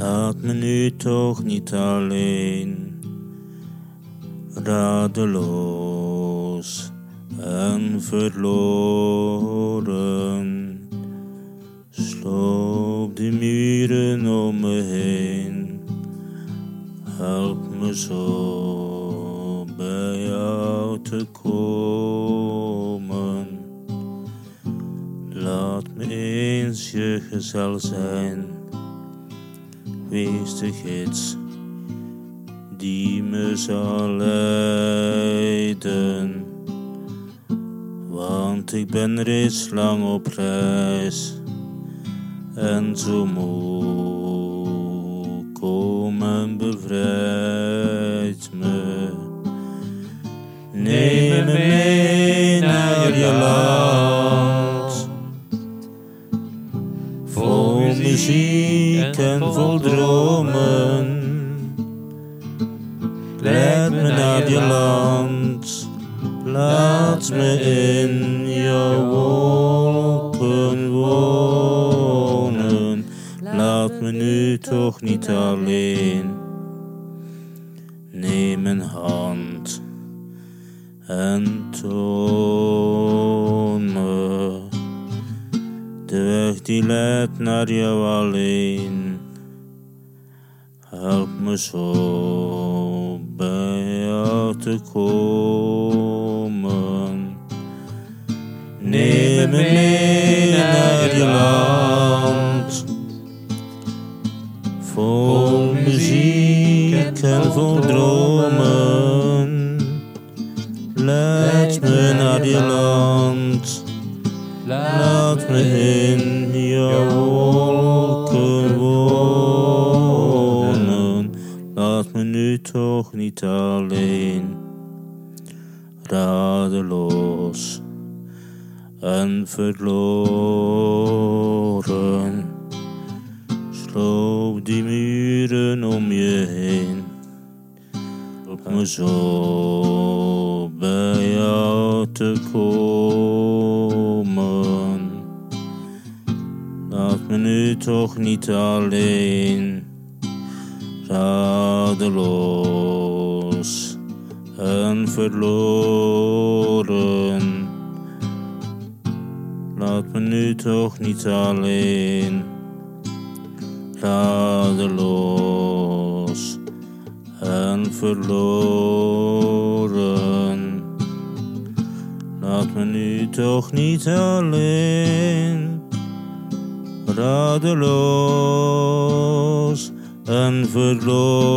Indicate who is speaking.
Speaker 1: Laat me nu toch niet alleen, radeloos en verloren. Sloop de muren om me heen, help me zo bij jou te komen. Laat me eens je gezel zijn wees de gids die me zal leiden. Want ik ben reeds lang op reis en zo moe. Kom en bevrijd me. Neem me mee naar je land. Vol muziek en vol dromen. Je land. Laat me in jouw wolken wonen. Laat me nu toch niet alleen. Neem mijn hand en toon me de weg die leidt naar jou alleen. Help me zo bij te komen. Neem me mee naar je land. Vol muziek en vol dromen. Leid me naar je land. Laat me in jouw toch niet alleen. Radeloos en verloren. Sloop die muren om je heen. Help me zo bij jou te komen. Laat me nu toch niet alleen, radeloos en verloren. Laat me nu toch niet alleen, radeloos en verloren. Laat me nu toch niet alleen, radeloos en verloren.